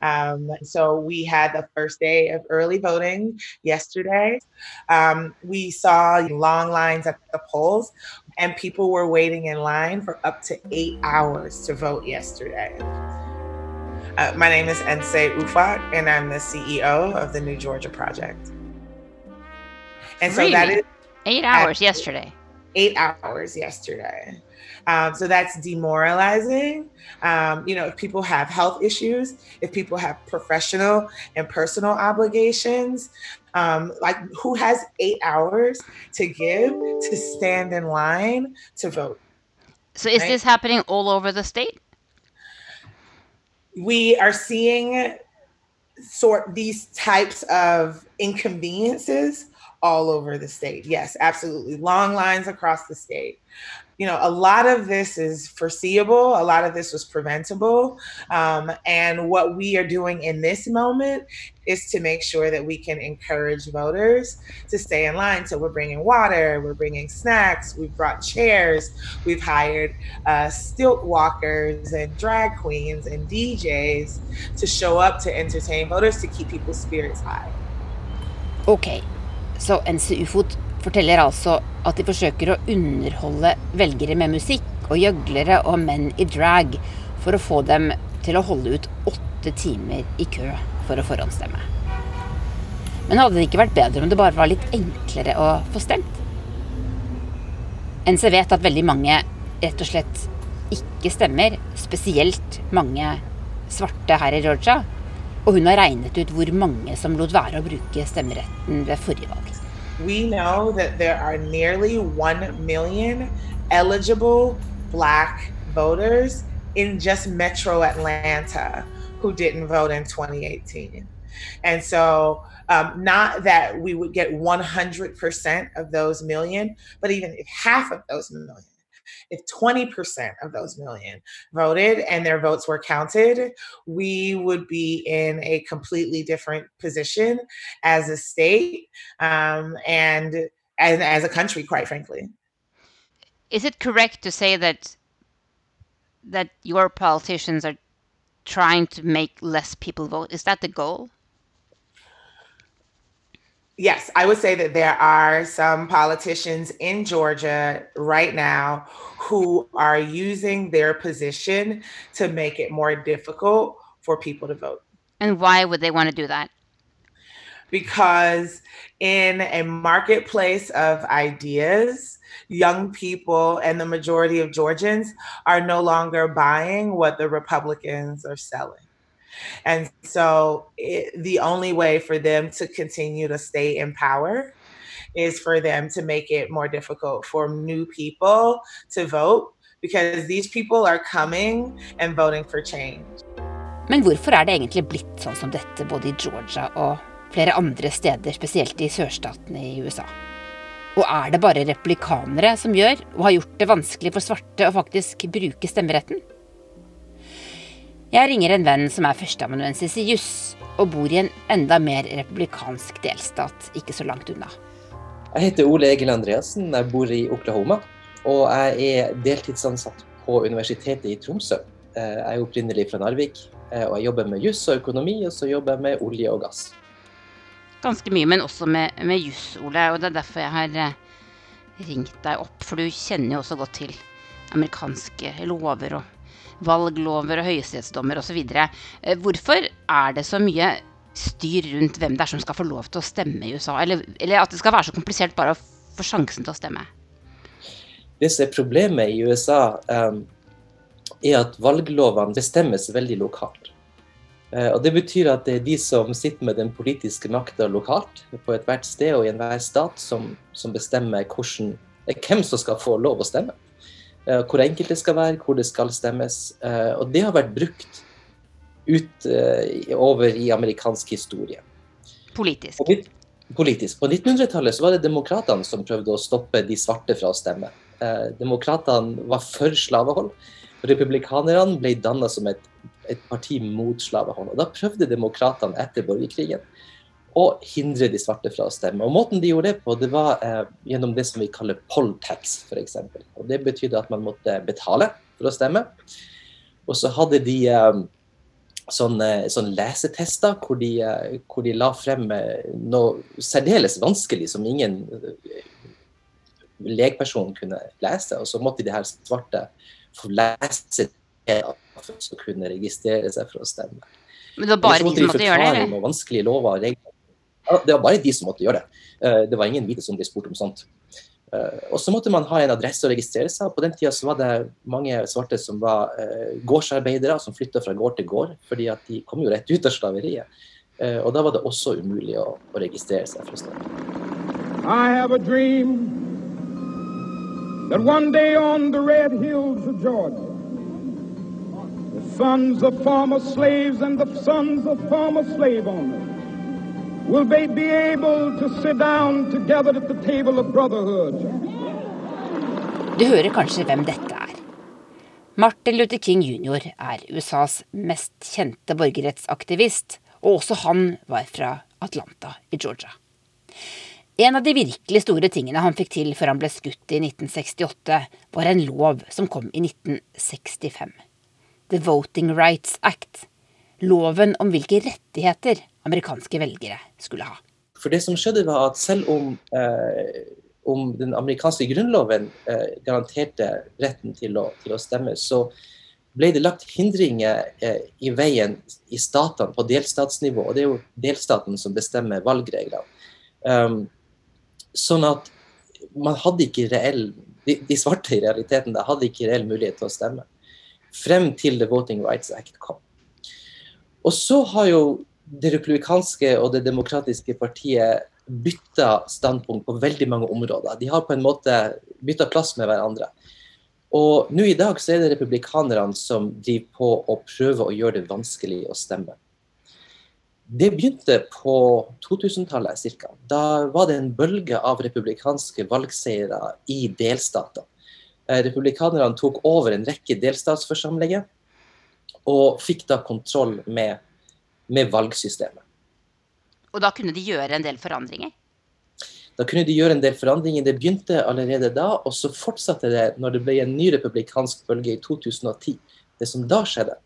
Um, so we had the first day of early voting yesterday. Um, we saw long lines at the polls, and people were waiting in line for up to eight hours to vote yesterday. Uh, my name is Ense Ufak, and I'm the CEO of the New Georgia Project. And so that Really? is Eight hours yesterday. eight hours yesterday. Um, so that's demoralizing. Um, you know, if people have health issues, if people have professional and personal obligations, um, like who has eight hours to give to stand in line to vote? So is Right. this happening all over the state? we are seeing sort these types of inconveniences all over the state. Yes, absolutely. Long lines across the state. You know, a lot of this is foreseeable. A lot of this was preventable. Um, and what we are doing in this moment is to make sure that we can encourage voters to stay in line. So we're bringing water, we're bringing snacks, we've brought chairs, we've hired uh, stilt walkers and drag queens and DJs to show up to entertain voters to keep people's spirits high. Ok, så NC Ufot forteller altså at de forsøker å underholde velgere med musikk og gjøglere og menn i drag for å få dem til å holde ut åtte timer i kø for å forhåndsstemme. Men hadde det ikke vært bedre om det bare var litt enklere å få stemt? NC vet at veldig mange rett og slett ikke stemmer, spesielt mange svarte her i Georgia. Og hun har regnet ut hvor mange som lot være å bruke stemmeretten ved forrige valg. We know that there are nearly 1 million eligible Black voters in just metro Atlanta who didn't vote in 2018. And so, um, not that we would get 100% of those million, but even if half of those million, if 20% of those million voted and their votes were counted, we would be in a completely different position as a state um, and as, as a country, quite frankly. Is it correct to say that that your politicians are trying to make less people vote? Is that the goal? Yes, I would say that there are some politicians in Georgia right now who are using their position to make it more difficult for people to vote. And why would they want to do that? Because in a marketplace of ideas, young people and the majority of Georgians are no longer buying what the Republicans are selling. And so it, the only way for them to continue to stay in power is for them to make it more difficult for new people to vote because these people are coming and voting for change. Men hvorfor er det egentlig blitt sånn som dette både i Georgia og flere andre steder, spesielt i sørstatene i USA? Og er det bare replikanere som gjør og har gjort det vanskelig for svarte å faktisk bruke stemmeretten? Jeg ringer en venn som er førsteamanuensis i juss, og bor i en enda mer republikansk delstat ikke så langt unna. Jeg heter Ole Egil Andreassen, jeg bor i Oklahoma. Og jeg er deltidsansatt på Universitetet i Tromsø. Eh, jeg er opprinnelig fra Narvik, eh, og jeg jobber med juss og økonomi, og så jobber jeg med olje og gass. Ganske mye, men også med, med juss, Ole. Og det er derfor jeg har eh, ringt deg opp, for du kjenner jo også godt til amerikanske lover og valglover og høyesterettsdommer osv. Eh, hvorfor er det så mye styr rundt hvem det er som skal få lov til å stemme i USA? Eller, eller at det skal være så komplisert bare å få sjansen til å stemme? Det som er problemet i USA, um, er at valglovene bestemmes veldig lokalt. Uh, og Det betyr at det er de som sitter med den politiske makta lokalt, på ethvert sted og i enhver stat, som, som bestemmer hvordan, hvem som skal få lov å stemme. Eh, hvor enkelt det skal være, hvor det skal stemmes. Eh, og det har vært brukt ut eh, over i amerikansk historie. Politisk. politisk. På 1900-tallet var det demokratene som prøvde å stoppe de svarte fra å stemme. Demokratene var for slavehold. Republikanerne ble danna som et, et, parti mot slavehold. Og Da prøvde demokratene etter borgerkrigen og hindre de svarte fra å stemme. Og Måten de gjorde det på, det var eh, gjennom det som vi kaller poll tax, f.eks. Det betydde at man måtte betale for å stemme. Og så hadde de eh, sånne, sånne, lesetester hvor de, eh, hvor de, la frem eh, noe særdeles vanskelig som ingen eh, legperson kunne lese. Og så måtte de her svarte få lese det for å kunne registrere seg for å stemme. Men det var bare de som måtte gjøre det? Eller? Vanskelige lover og regler. Det var bare de som måtte gjøre det. Eh, det var ingen hvite som ble spurt om sånt. Eh, og så måtte man ha en adresse å registrere seg. På den tida så var det mange svarte som var uh, gårdsarbeidere, som flytta fra gård til gård, fordi at de kom jo rett ut av slaveriet. Og da var det også umulig å, registrere seg for å. I have a dream that one day on the red hills of Georgia, the sons of former slaves and the sons of former slave owners will they be able to sit down together at the table of brotherhood. Du hører kanskje hvem dette er. Martin Luther King jr. er USAs mest kjente borgerrettsaktivist, og også han var fra Atlanta i Georgia. En av de virkelig store tingene han fikk til før han ble skutt i 1968, var en lov som kom i 1965. The Voting Rights Act. Loven om hvilke rettigheter amerikanske velgere skulle ha. For det som skjedde var at Selv om, eh, om den amerikanske grunnloven eh, garanterte retten til å, til å, stemme, så ble det lagt hindringer eh, i veien i statene på delstatsnivå. og Det er jo delstaten som bestemmer valgreglene. Um, sånn at man hadde ikke reell de, de, svarte i realiteten da, hadde ikke reell mulighet til å stemme. Frem til The Voting Rights Act kom. Og så har jo det republikanske og det demokratiske partiet bytta standpunkt på veldig mange områder. De har på en måte bytta plass med hverandre. Og nå i dag så er det republikanerne som driver på å prøve å gjøre det vanskelig å stemme. Det begynte på 2000-tallet ca. Da var det en bølge av republikanske valgseiere i delstater. Eh, republikanerne tok over en rekke delstatsforsamlinger og fikk da kontroll med, med valgsystemet. Og da kunne de gjøre en del forandringer? Da kunne de gjøre en del forandringer. Det begynte allerede da, og så fortsatte det når det ble en ny republikansk bølge i 2010. Det som da skjedde,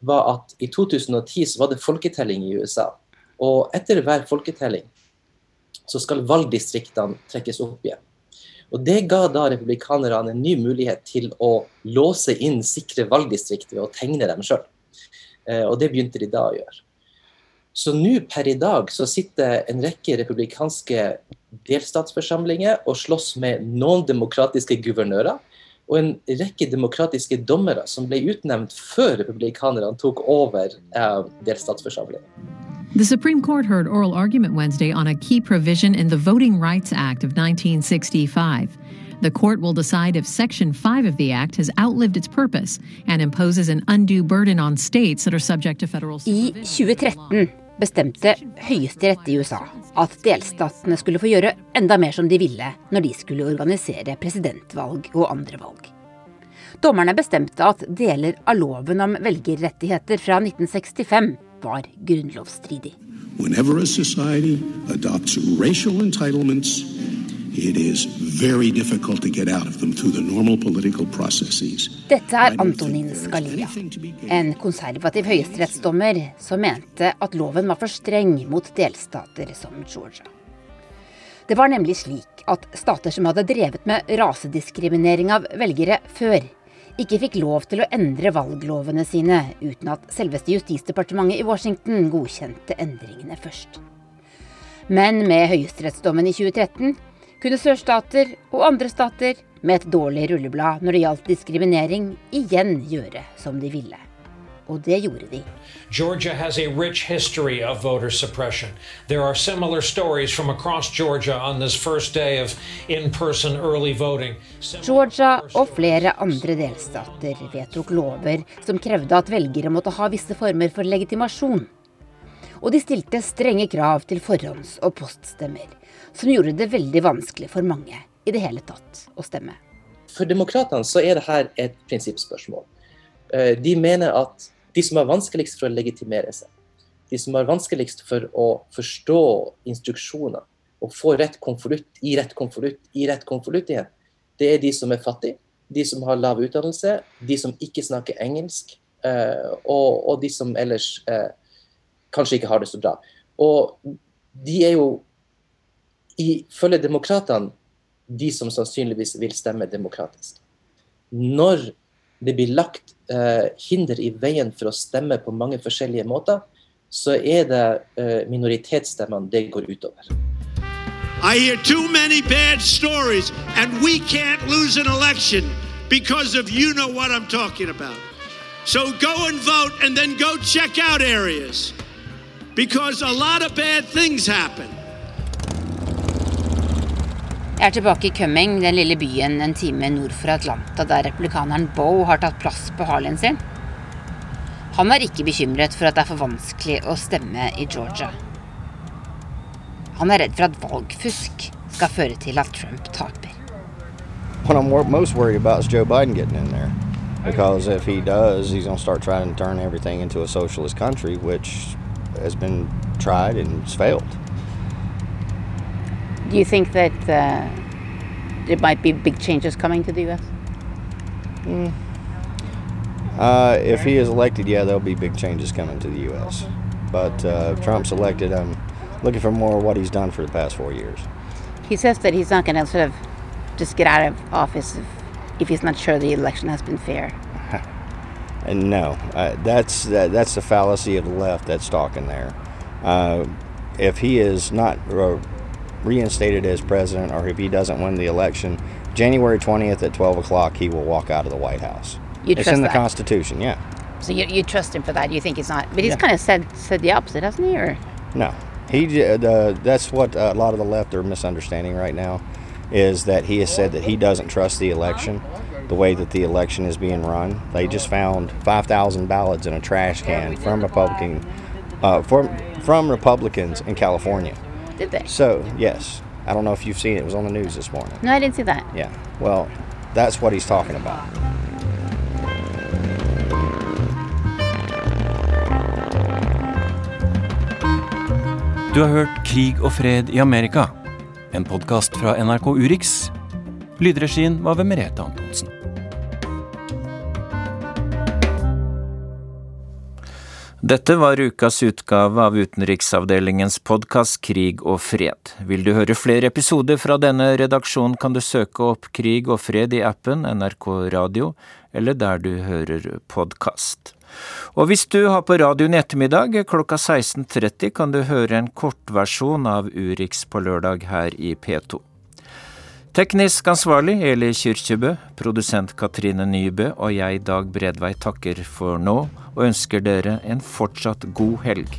var at i 2010 så var det folketelling i USA. Og etter hver folketelling så skal valgdistriktene trekkes opp igjen. Og Det ga da republikanerne en ny mulighet til å låse inn sikre valgdistrikt ved å tegne dem sjøl. Eh, og det begynte de da å gjøre. Så nå per i dag så sitter en rekke republikanske delstatsforsamlinger og slåss med noen demokratiske guvernører og en rekke demokratiske dommere som ble utnevnt før republikanerne tok over eh, delstatsforsamlingen. The Supreme Court heard oral argument Wednesday on a key provision in the Voting Rights Act of 1965. The court will decide if Section 5 of the Act has outlived its purpose and imposes an undue burden on states that are subject to federal I 2013 bestemte Høyesterett i USA at delstatene skulle få gjøre enda mer som de ville når de skulle organisere presidentvalg og andre valg. Dommerne bestemte at deler av loven om velgerrettigheter fra 1965 var grunnlovsstridig. Whenever a society adopts racial entitlements, it is very difficult to get out of them through the normal political processes. Dette er Antonin Scalia, en konservativ høyesterettsdommer som mente at loven var for streng mot delstater som Georgia. Det var nemlig slik at stater som hadde drevet med rasediskriminering av velgere før, ikke fikk lov til å endre valglovene sine uten at selveste justisdepartementet i Washington godkjente endringene først. Men med høyesterettsdommen i 2013 kunne sørstater og andre stater med et dårlig rulleblad når det gjaldt diskriminering, igjen gjøre som de ville. Og det gjorde de. Georgia has a rich history of voter suppression. There are similar stories from across Georgia on this first day of in-person early voting. Georgia og flere andre delstater vedtok lover som krevde at velgere måtte ha visse former for legitimasjon. Og de stilte strenge krav til forhånds- og poststemmer, som gjorde det veldig vanskelig for mange i det hele tatt å stemme. For demokratene så er dette et prinsippspørsmål. Eh, de mener at de som har vanskeligst for å legitimere seg, de som har vanskeligst for å forstå instruksjoner og få rett konvolutt i rett konvolutt i rett konvolutt igjen, det er de som er fattige, de som har lav utdannelse, de som ikke snakker engelsk, eh, og, og de som ellers eh, kanskje ikke har det så bra. Og de er jo, ifølge demokratene, de som sannsynligvis vil stemme demokratisk. Når det blir lagt eh, hinder i veien for å stemme på mange forskjellige måter, så er det eh, minoritetsstemmene det går utover. I hear too many bad stories, and we can't lose an election because of you know what I'm talking about. So go and vote and then go check out areas because a lot of bad things happen. Jeg er tilbake i Cumming, den lille byen en time nord for Atlanta, der republikaneren Bo har tatt plass på Harlien sin. Han er ikke bekymret for at det er for vanskelig å stemme i Georgia. Han er redd for at valgfusk skal føre til at Trump taper. What I'm most worried about is Joe Biden getting in there. Because if he does, he's going to start trying to turn everything into a socialist country, which has been tried and failed. Do you think that uh, there might be big changes coming to the U.S.? Mm. Uh, if he is elected, yeah, there'll be big changes coming to the U.S. But uh, if Trump's elected, I'm looking for more of what he's done for the past four years. He says that he's not going to sort of just get out of office if, if he's not sure the election has been fair. *laughs* and no, uh, that's that, that's the fallacy of the left that's talking there. Uh, if he is not reinstated as president or if he doesn't win the election, January 20th at 12 o'clock, he will walk out of the White House. You it's trust in the that? Constitution, yeah. So you, you trust him for that? You think he's not? But he's Yeah. kind of said said the opposite, hasn't he? Or No, he. Uh, that's what a lot of the left are misunderstanding right now, is that he has said that he doesn't trust the election, the way that the election is being run. They just found 5,000 ballots in a trash can from Republican uh, from from Republicans in California. Did they? So yes, I don't know if you've seen it. It was on the news this morning. No, I didn't see that. Yeah. Well, that's what he's talking about. Du har hørt Krig og fred i Amerika, en podkast fra NRK Urix. Lydregien var ved Merete Antonsen. Dette var ukas utgave av utenriksavdelingens podkast Krig og fred. Vil du høre flere episoder fra denne redaksjonen, kan du søke opp Krig og fred i appen NRK Radio, eller der du hører podkast. Og hvis du har på radioen i ettermiddag klokka 16.30, kan du høre en kortversjon av Urix på lørdag her i P2. Teknisk ansvarlig Eli Kyrkjebø, produsent Katrine Nybø og jeg, Dag Bredvei, takker for nå og ønsker dere en fortsatt god helg.